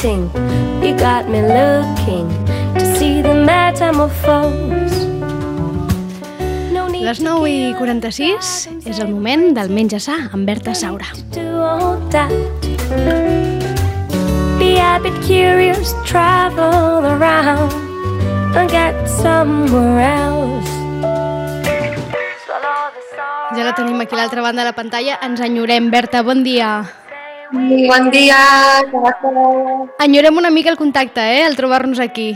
waiting, you got me looking to see the metamorphose. No Les 9 i 46 és el moment del menja sa amb Berta Saura. Be a bit curious, travel around and get somewhere else. Ja la tenim aquí a l'altra banda de la pantalla. Ens enyorem. Berta, bon dia. Bon dia? Enyorem una mica el contacte, eh?, al trobar-nos aquí.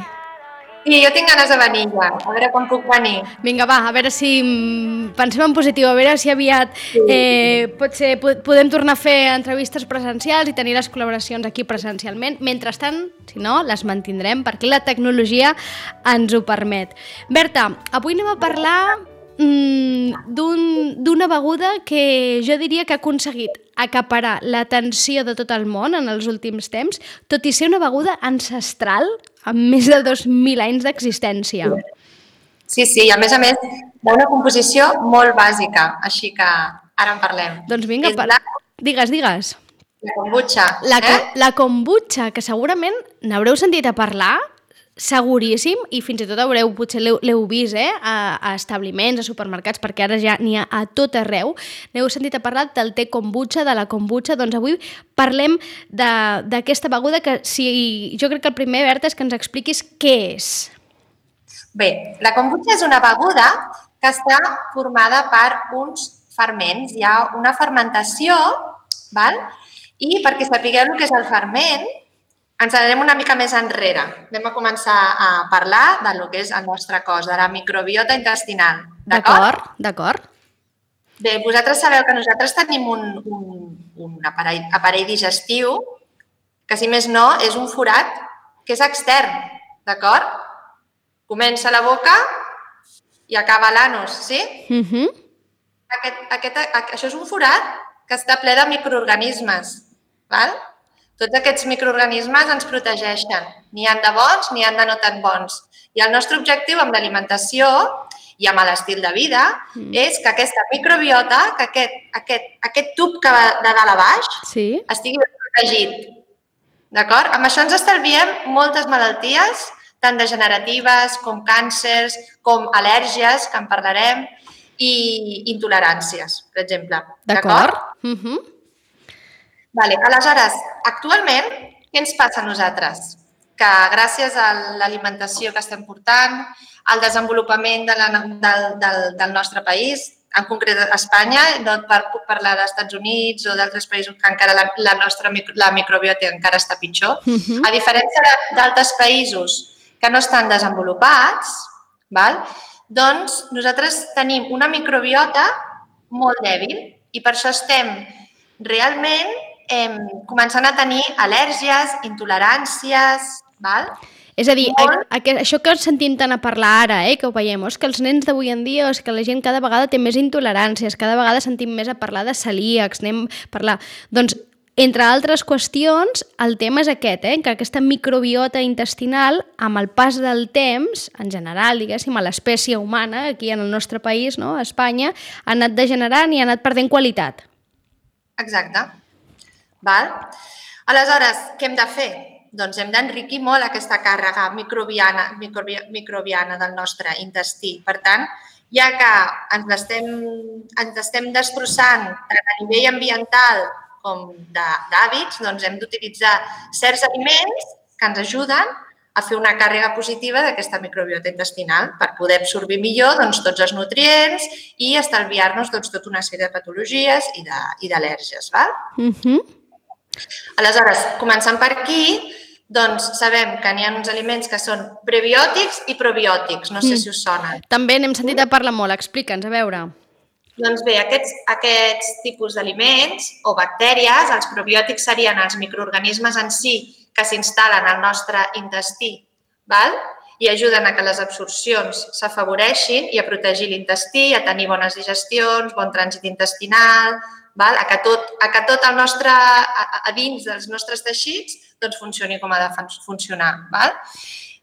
Sí, jo tinc ganes de venir ja, a veure quan puc venir. Vinga, va, a veure si mm, pensem en positiu, a veure si aviat eh, potser po- podem tornar a fer entrevistes presencials i tenir les col·laboracions aquí presencialment. Mentrestant, si no, les mantindrem perquè la tecnologia ens ho permet. Berta, avui anem a parlar mm, d'un- d'una beguda que jo diria que ha aconseguit acaparar l'atenció de tot el món en els últims temps, tot i ser una beguda ancestral amb més de 2.000 anys d'existència. Sí, sí, i a més a més d'una composició molt bàsica, així que ara en parlem. Doncs vinga, per... la, digues, digues. la kombucha. La, eh? la kombucha, que segurament n'haureu sentit a parlar, seguríssim, i fins i tot haureu, potser l'heu- vist, eh, a, a establiments, a supermercats, perquè ara ja n'hi ha a tot arreu. N'heu sentit a parlar del té kombucha, de la kombucha, doncs avui parlem d'aquesta beguda que si, jo crec que el primer, Berta, és que ens expliquis què és. Bé, la kombucha és una beguda que està formada per uns ferments. Hi ha una fermentació, val? i perquè sapigueu el que és el ferment, ens anem una mica més enrere. Anem a començar a parlar de lo que és el nostre cos, de la microbiota intestinal. D'acord? D'acord? Bé, vosaltres sabeu que nosaltres tenim un, un, un aparell, aparell digestiu que, si més no, és un forat que és extern, d'acord? Comença la boca i acaba l'anus, sí? Uh -huh. Aquest, aquest, això és un forat que està ple de microorganismes, val? Tots aquests microorganismes ens protegeixen. N'hi han de bons, n'hi han de no tan bons. I el nostre objectiu amb l'alimentació i amb l'estil de vida Mm. és que aquesta microbiota, que aquest, aquest, aquest tub que va de dalt a baix, Sí? estigui protegit. D'acord? Amb això ens estalviem moltes malalties, tant degeneratives com càncers, com al·lèrgies, que en parlarem, i intoleràncies, per exemple. D'acord? Uh -huh. Vale. Aleshores, actualment, què ens passa a nosaltres? Que gràcies a l'alimentació que estem portant, al desenvolupament de la, del, del, del nostre país, en concret a Espanya, no per, puc parlar dels Estats Units o d'altres països que encara la, la nostra la microbiota encara està pitjor, Uh -huh. a diferència d'altres països que no estan desenvolupats, val? doncs nosaltres tenim una microbiota molt dèbil i per això estem realment eh, començant a tenir al·lèrgies, intoleràncies, val? És a dir, Molt. a, a, això que sentim tant a parlar ara, eh, que ho veiem, és que els nens d'avui en dia, és que la gent cada vegada té més intoleràncies, cada vegada sentim més a parlar de celíacs, anem a parlar... Doncs, entre altres qüestions, el tema és aquest, eh, que aquesta microbiota intestinal, amb el pas del temps, en general, diguéssim, a l'espècie humana, aquí en el nostre país, no, a Espanya, ha anat degenerant i ha anat perdent qualitat. Exacte. Val? Aleshores, què hem de fer? Doncs hem d'enriquir molt aquesta càrrega microbiana, microbi, microbiana del nostre intestí. Per tant, ja que ens l'estem ens estem destrossant tant a nivell ambiental com d'hàbits, doncs hem d'utilitzar certs aliments que ens ajuden a fer una càrrega positiva d'aquesta microbiota intestinal per poder absorbir millor doncs, tots els nutrients i estalviar-nos doncs, tota una sèrie de patologies i d'al·lèrgies. val? -huh. Aleshores, començant per aquí, doncs sabem que n'hi ha uns aliments que són prebiòtics i probiòtics. No sé Mm. si us sonen. També n'hem sentit a parlar molt, explica'ns, a veure. Doncs bé, aquests, aquests tipus d'aliments o bactèries, els probiòtics serien els microorganismes en si que s'instal·len al nostre intestí val? i ajuden a que les absorcions s'afavoreixin i a protegir l'intestí, a tenir bones digestions, bon trànsit intestinal, val? A, que tot, a que tot el nostre, a, a dins dels nostres teixits doncs funcioni com ha de fun- funcionar. Val?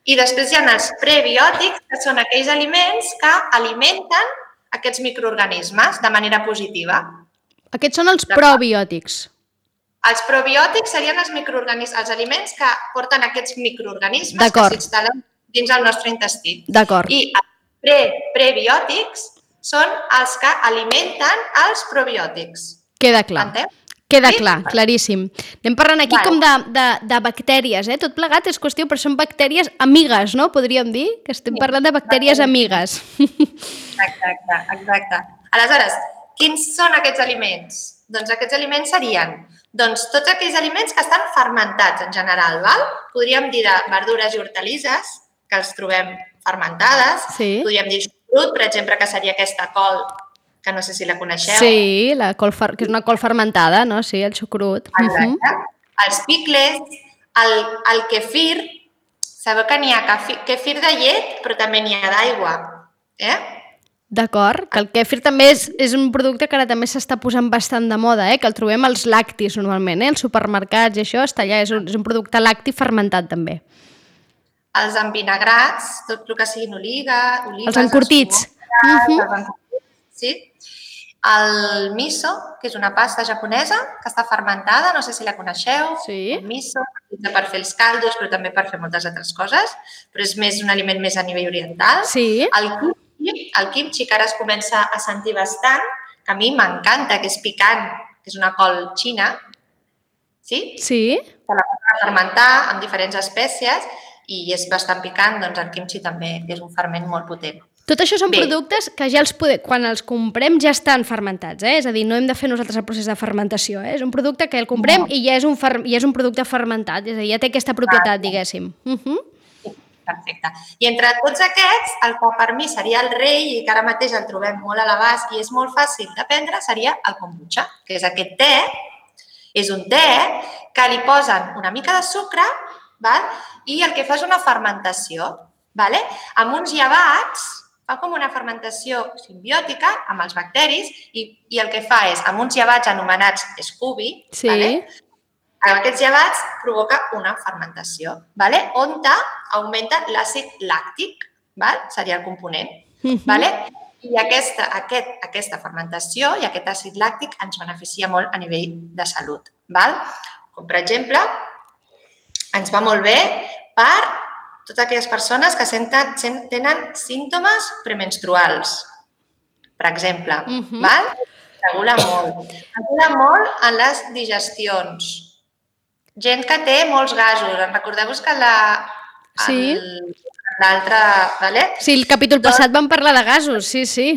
I després hi ha els prebiòtics, que són aquells aliments que alimenten aquests microorganismes de manera positiva. Aquests són els probiòtics. Els probiòtics serien els microorganismes, els aliments que porten aquests microorganismes que s'instal·len dins el nostre intestí. D'acord. I els pre prebiòtics són els que alimenten els probiòtics. Queda clar. Entens? Queda Sí? clar, claríssim. Anem parlant aquí Vale. com de, de, de bactèries, eh? Tot plegat és qüestió, però són bactèries amigues, no? Podríem dir que estem Sí, parlant de bactèries amigues. Exacte, exacte. Aleshores, quins són aquests aliments? Doncs aquests aliments serien doncs, tots aquells aliments que estan fermentats en general. Val? Podríem dir de verdures i hortalisses, que els trobem fermentades. Sí. Podríem dir xucrut, per exemple, que seria aquesta col, que no sé si la coneixeu. Sí, la col fer... que és una col fermentada, no? Sí, el xucrut. Exacte. Mhm. Els picles, el, el kefir, sabeu que n'hi ha kefi- kefir de llet, però també n'hi ha d'aigua. Eh? D'acord, que el kefir també és, és un producte que ara també s'està posant bastant de moda, eh? que el trobem als lactis normalment, eh? als supermercats i això està allà, és un, és un producte lacti fermentat també. Els envinagrats, tot el que siguin oliva, olives... Els encurtits. escumós, Mhm. els encurtits, sí. El miso, que és una pasta japonesa que està fermentada, no sé si la coneixeu. Sí. El miso, per fer els caldos, però també per fer moltes altres coses, però és més un aliment més a nivell oriental. Sí, El kimchi, el kimchi que ara es comença a sentir bastant, que a mi m'encanta, que és picant, que és una col xina, sí? sí, que la poden fermentar amb diferents espècies i és bastant picant, doncs el kimchi també, que és un ferment molt potent. Tot això són Bé. productes que ja els pode... quan els comprem ja estan fermentats, eh? és a dir, no hem de fer nosaltres el procés de fermentació, eh? és un producte que el comprem No. i ja és, un fer... ja és un producte fermentat, és a dir, ja té aquesta propietat, diguéssim. Uh -huh. Perfecte. I entre tots aquests, el que per mi seria el rei i que ara mateix el trobem molt a l'abast i és molt fàcil de prendre, seria el kombucha, que és aquest te, és un te que li posen una mica de sucre val? i el que fa és una fermentació. Vale? Amb uns llevats, fa com una fermentació simbiòtica amb els bacteris i, i el que fa és, amb uns llevats anomenats Scooby, Sí. vale? amb aquests llevats provoca una fermentació, vale? on augmenta l'àcid làctic, val? seria el component. -huh. Vale? I aquesta, aquest, aquesta fermentació i aquest àcid làctic ens beneficia molt a nivell de salut. Val? Com per exemple, ens va molt bé per totes aquelles persones que senten, sen- tenen símptomes premenstruals, per exemple. Mhm. val? Regula molt. Regula molt en les digestions. Gent que té molts gasos. Recordeu-vos que la, Sí. l'altre... Vale? Sí, el capítol passat vam parlar de gasos, sí, sí.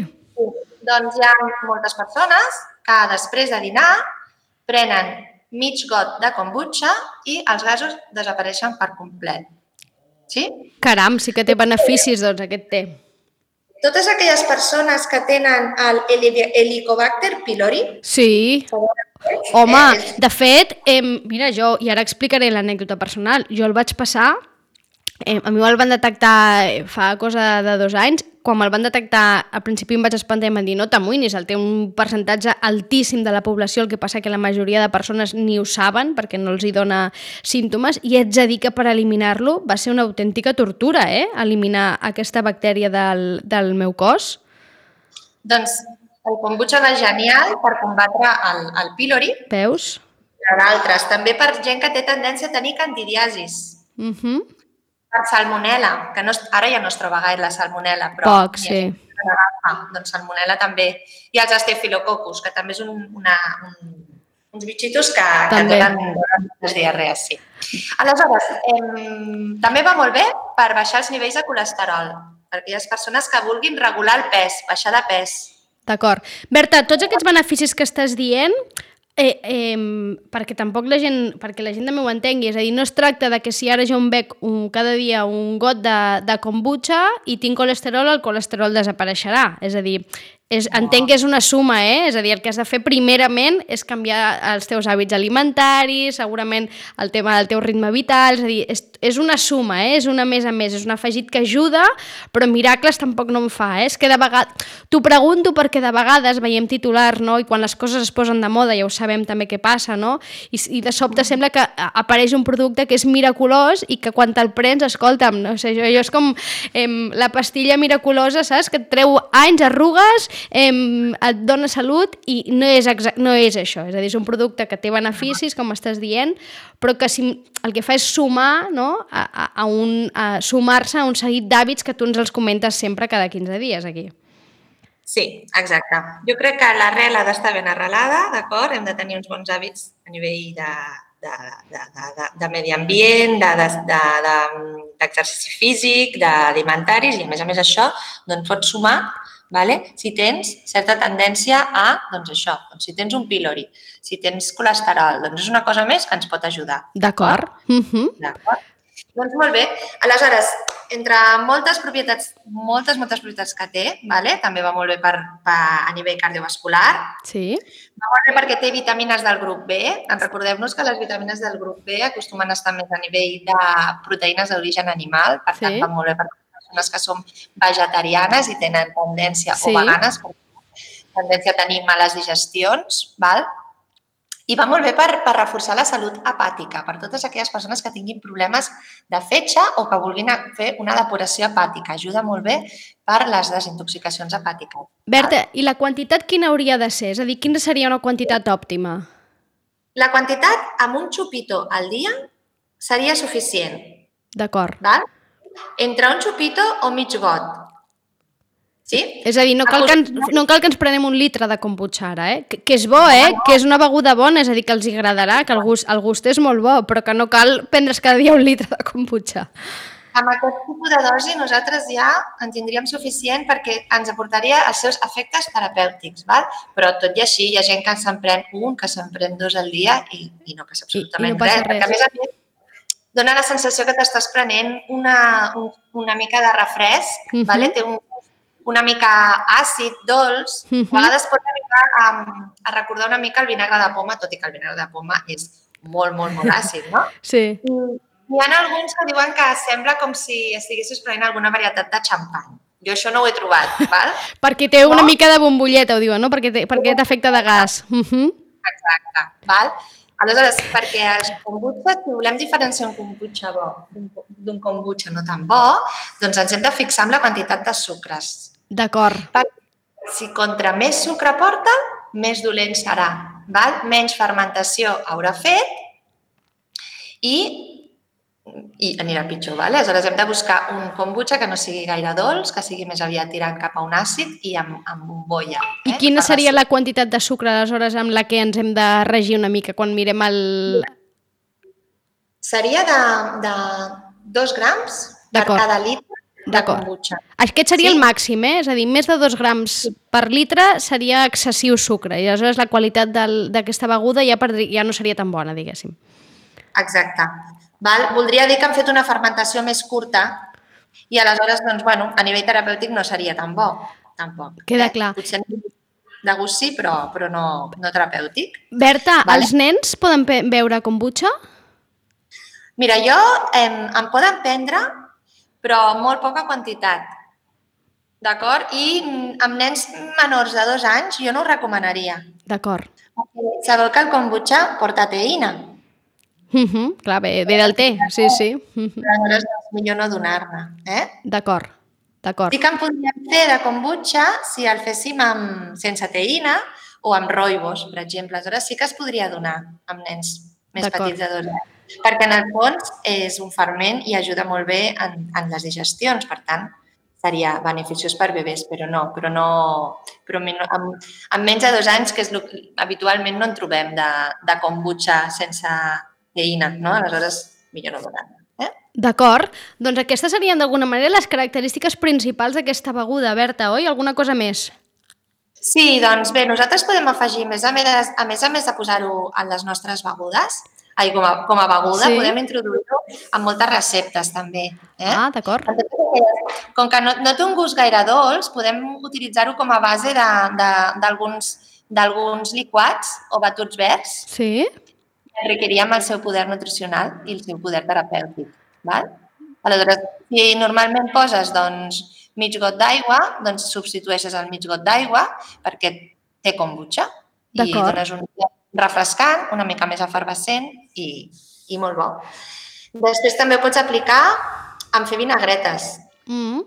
Doncs hi ha moltes persones que després de dinar prenen mig got de kombucha i els gasos desapareixen per complet. Sí? Caram, sí que té beneficis, doncs, aquest té. Totes aquelles persones que tenen el Heli- Helicobacter pylori, Sí. Home, de fet, eh, mira, jo, i ara explicaré l'anècdota personal, jo el vaig passar, eh, a mi me'l van detectar eh, fa cosa de dos anys, quan me'l van detectar, al principi em vaig espantar i em van dir no t'amoïnis, el té un percentatge altíssim de la població, el que passa que la majoria de persones ni ho saben perquè no els hi dona símptomes, i ets a dir que per eliminar-lo va ser una autèntica tortura, eh? eliminar aquesta bactèria del, del meu cos. doncs el kombucha va genial per combatre el, el pylori, Veus? entre d'altres. També per gent que té tendència a tenir candidiasis, Uh -huh. Per salmonella, que no, ara ja no es troba gaire la salmonella, però... Poc, sí. que l'agafa. Doncs salmonella també. I els estefilococcus, que també és un, una, un, uns bitxitos que, que També. donen, donen les diarrees, sí. Aleshores, em, també va molt bé per baixar els nivells de colesterol, per aquelles persones que vulguin regular el pes, baixar de pes. D'acord. Berta, tots aquests beneficis que estàs dient, eh, eh, perquè tampoc la gent, perquè la gent també ho entengui, és a dir, no es tracta de que si ara jo em bec un, cada dia un got de, de kombucha i tinc colesterol, el colesterol desapareixerà. És a dir, És, entenc que és una suma, eh? És a dir, el que has de fer primerament és canviar els teus hàbits alimentaris, segurament el tema del teu ritme vital, és a dir, és, és una suma, eh? És una més a més, és un afegit que ajuda, però miracles tampoc no en fa, eh? És que de vegades... T'ho pregunto perquè de vegades veiem titular, no? I quan les coses es posen de moda ja ho sabem també què passa, no? I, i de sobte sembla que apareix un producte que és miraculós i que quan te'l prens, escolta'm, no sé, jo, jo és com eh, la pastilla miraculosa, saps? Que et treu anys, arrugues, eh, et dona salut i no és, no és això, és a dir, és un producte que té beneficis, com estàs dient, però que si, el que fa és sumar, no? a, a, a, un, a sumar-se a un seguit d'hàbits que tu ens els comentes sempre cada 15 dies aquí. Sí, exacte. Jo crec que l'arrel ha d'estar ben arrelada, d'acord? Hem de tenir uns bons hàbits a nivell de, de, de, de, de, medi ambient, d'exercici de, de, de, físic, d'alimentaris i a més a més això doncs pots sumar vale? si tens certa tendència a, doncs això, doncs si tens un pílori, si tens colesterol, doncs és una cosa més que ens pot ajudar. D'acord. -huh. D'acord. Doncs molt bé. Aleshores, entre moltes propietats, moltes, moltes propietats que té, vale? també va molt bé per, per, a nivell cardiovascular. Sí. Va molt bé perquè té vitamines del grup B. Recordem-nos que les vitamines del grup B acostumen a estar més a nivell de proteïnes d'origen animal, per tant, sí. va molt bé per persones que som vegetarianes i tenen tendència, sí. o veganes, tendència a tenir males digestions, val? I va molt bé per, per reforçar la salut hepàtica, per totes aquelles persones que tinguin problemes de fetge o que vulguin fer una depuració hepàtica. Ajuda molt bé per les desintoxicacions hepàtiques. Berta, i la quantitat quina hauria de ser? És a dir, quina seria una quantitat òptima? La quantitat amb un xupito al dia seria suficient. D'acord. Val? Entre un xupito o mig got. Sí? És a dir, no cal, que ens, no cal que ens prenem un litre de kombucha ara, eh? Que, que és bo, eh? Que és una beguda bona, és a dir, que els agradarà, que el gust, el gust és molt bo, però que no cal prendre's cada dia un litre de kombucha. Amb aquest tipus de dosi nosaltres ja en tindríem suficient perquè ens aportaria els seus efectes terapèutics, val? però tot i així hi ha gent que se'n pren un, que se'n pren dos al dia i, i no passa absolutament I, i no passa res. res. Perquè a més a més dona la sensació que t'estàs prenent una, un, una mica de refresc, uh -huh. vale? té un, una mica àcid, dolç, uh -huh. a vegades pot arribar a, a recordar una mica el vinagre de poma, tot i que el vinagre de poma és molt, molt, molt àcid, no? Sí. I hi ha alguns que diuen que sembla com si estiguessis prenent alguna varietat de xampany. Jo això no ho he trobat, val? perquè té una no? mica de bombolleta, ho diuen, no? Perquè té, t'afecta de gas. Uh -huh. Exacte, val? Aleshores, perquè els kombucha, si volem diferenciar un kombucha bo d'un kombucha no tan bo, doncs ens hem de fixar en la quantitat de sucres. D'acord. Si contra més sucre porta, més dolent serà. Val? Menys fermentació haurà fet i i anirà pitjor. Vale? Aleshores hem de buscar un kombucha que no sigui gaire dolç, que sigui més aviat tirant cap a un àcid i amb, amb bombolla. Eh? I quina seria la quantitat de sucre aleshores amb la que ens hem de regir una mica quan mirem el... Seria de, de dos grams per cada litre de kombucha. Aquest seria sí? el màxim, eh? És a dir, més de dos grams per litre seria excessiu sucre i aleshores la qualitat d'aquesta beguda ja, per, ja no seria tan bona, diguéssim. Exacte. Val? Voldria dir que han fet una fermentació més curta i aleshores, doncs, bueno, a nivell terapèutic no seria tan bo, tampoc. Queda clar. Eh? Potser de gust sí, però, però no, no terapèutic. Berta, vale? els nens poden beure kombucha? Mira, jo em, em poden prendre, però molt poca quantitat. D'acord? I amb nens menors de dos anys jo no ho recomanaria. D'acord. Sabeu que el kombucha porta teïna. Uh -huh, clar, ve, ve del té, sí, sí. Uh -huh. Aleshores millor no donar-ne, eh? D'acord, d'acord. Sí que en podríem fer de kombucha si el féssim amb, sense teïna o amb roibos, per exemple. Aleshores sí que es podria donar amb nens més petits de dos anys. Perquè en el fons és un ferment i ajuda molt bé en, en les digestions, per tant, seria beneficiós per bebès, però no, però no, però amb, amb menys de dos anys, que és el, habitualment no en trobem de, de kombucha sense lleïna, no? Aleshores, millor no donar Eh? D'acord. Doncs aquestes serien d'alguna manera les característiques principals d'aquesta beguda, Berta, oi? Alguna cosa més? Sí, doncs bé, nosaltres podem afegir, més a més, a més, a més de posar-ho en les nostres begudes, ai, com, a, com a beguda, Sí. podem introduir-ho en moltes receptes també. Eh? Ah, d'acord. Com que no, no té un gust gaire dolç, podem utilitzar-ho com a base d'alguns d'alguns liquats o batuts verds Sí? Amb el seu poder nutricional i el seu poder terapèutic. Val? Aleshores, si normalment poses doncs, mig got d'aigua, doncs substitueixes el mig got d'aigua perquè té kombucha i dones un refrescant, una mica més efervescent i, i molt bo. Després també ho pots aplicar en fer vinagretes. Mm.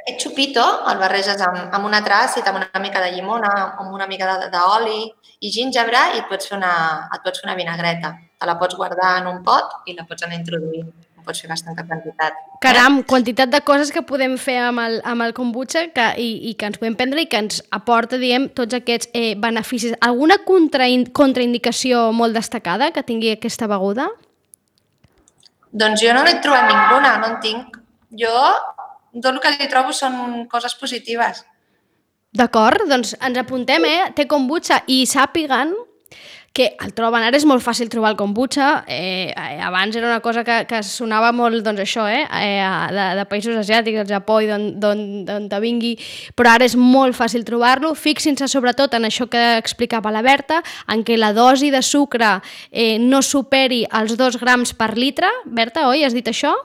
Aquest xupito el barreges amb, amb una tràcit, amb una mica de llimona, amb una mica de- d'oli i gingebre i et pots, fer una, et pots fer una vinagreta. Te la pots guardar en un pot i la pots anar introduint. En pots fer bastanta quantitat. Caram, quantitat de coses que podem fer amb el, amb el kombucha que, i, i que ens podem prendre i que ens aporta, diem, tots aquests eh, beneficis. Alguna contrain, contraindicació molt destacada que tingui aquesta beguda? Doncs jo no n'he trobat ninguna, no en tinc. Jo tot el que li trobo són coses positives. D'acord, doncs ens apuntem, eh? Té kombucha i sàpiguen que el troben, ara és molt fàcil trobar el kombucha, eh, abans era una cosa que, que sonava molt, doncs això, eh, eh de, de països asiàtics, el Japó i d'on te vingui, però ara és molt fàcil trobar-lo. Fixin-se sobretot en això que explicava la Berta, en què la dosi de sucre eh, no superi els 2 grams per litre. Berta, oi, has dit això?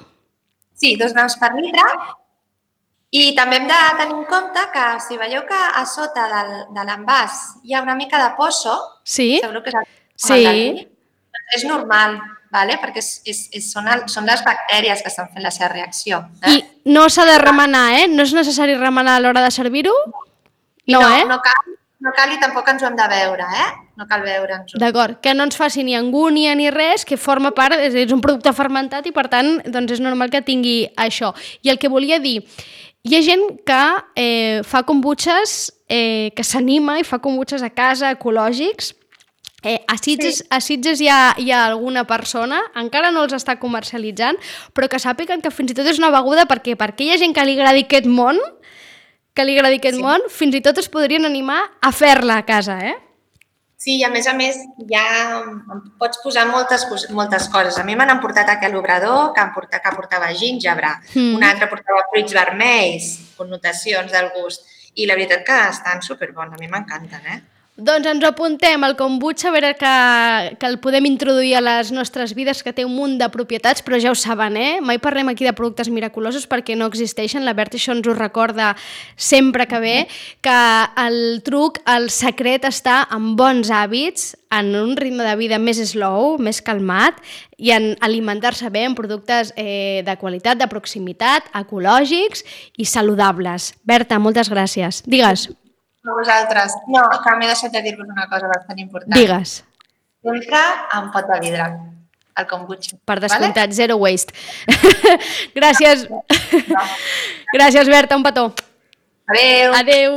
Sí, dos grams per litre. I també hem de tenir en compte que si veieu que a sota del, de l'envàs hi ha una mica de pozo, Sí? Sabeu que és el, Sí. el? És normal, vale? perquè és, és, és, són, el, són les bactèries que estan fent la seva reacció. Eh? I no s'ha de remenar, eh? No és necessari remenar a l'hora de servir-ho? I No, eh? no, cal, no cal i tampoc ens ho hem de veure, eh? No cal veure'ns-ho. D'acord, que no ens faci ni angúnia ni res, que forma part, és, és un producte fermentat i per tant doncs és normal que tingui això. I el que volia dir, hi ha gent que eh, fa kombuchas, eh, que s'anima i fa kombuchas a casa, ecològics, Eh, a Sitges, sí. a Sitges hi, ha, hi ha alguna persona, encara no els està comercialitzant, però que sàpiguen que fins i tot és una beguda perquè perquè hi ha gent que li agradi aquest món, que li agradi aquest Sí. món, fins i tot es podrien animar a fer-la a casa, eh? Sí, i a més a més ja pots posar moltes, moltes coses. A mi m'han portat aquell obrador que, em porta, que portava gingebre, mm. un altre portava fruits vermells, connotacions del gust, i la veritat que estan superbons, a mi m'encanten, eh? Doncs ens apuntem, el kombucha, a veure que, que el podem introduir a les nostres vides, que té un munt de propietats, però ja ho saben, eh? Mai parlem aquí de productes miraculosos perquè no existeixen. La Berta això ens ho recorda sempre que ve, que el truc, el secret està en bons hàbits, en un ritme de vida més slow, més calmat, i en alimentar-se bé en productes eh, de qualitat, de proximitat, ecològics i saludables. Berta, moltes gràcies. Digues, A vosaltres. No, que m'he deixat de dir-vos una cosa bastant important. digues. Sempre en pot de vidre, el kombucha. Per descomptat, zero waste. Gràcies. Vale? Gràcies, Berta, un petó. Adéu. Adeu.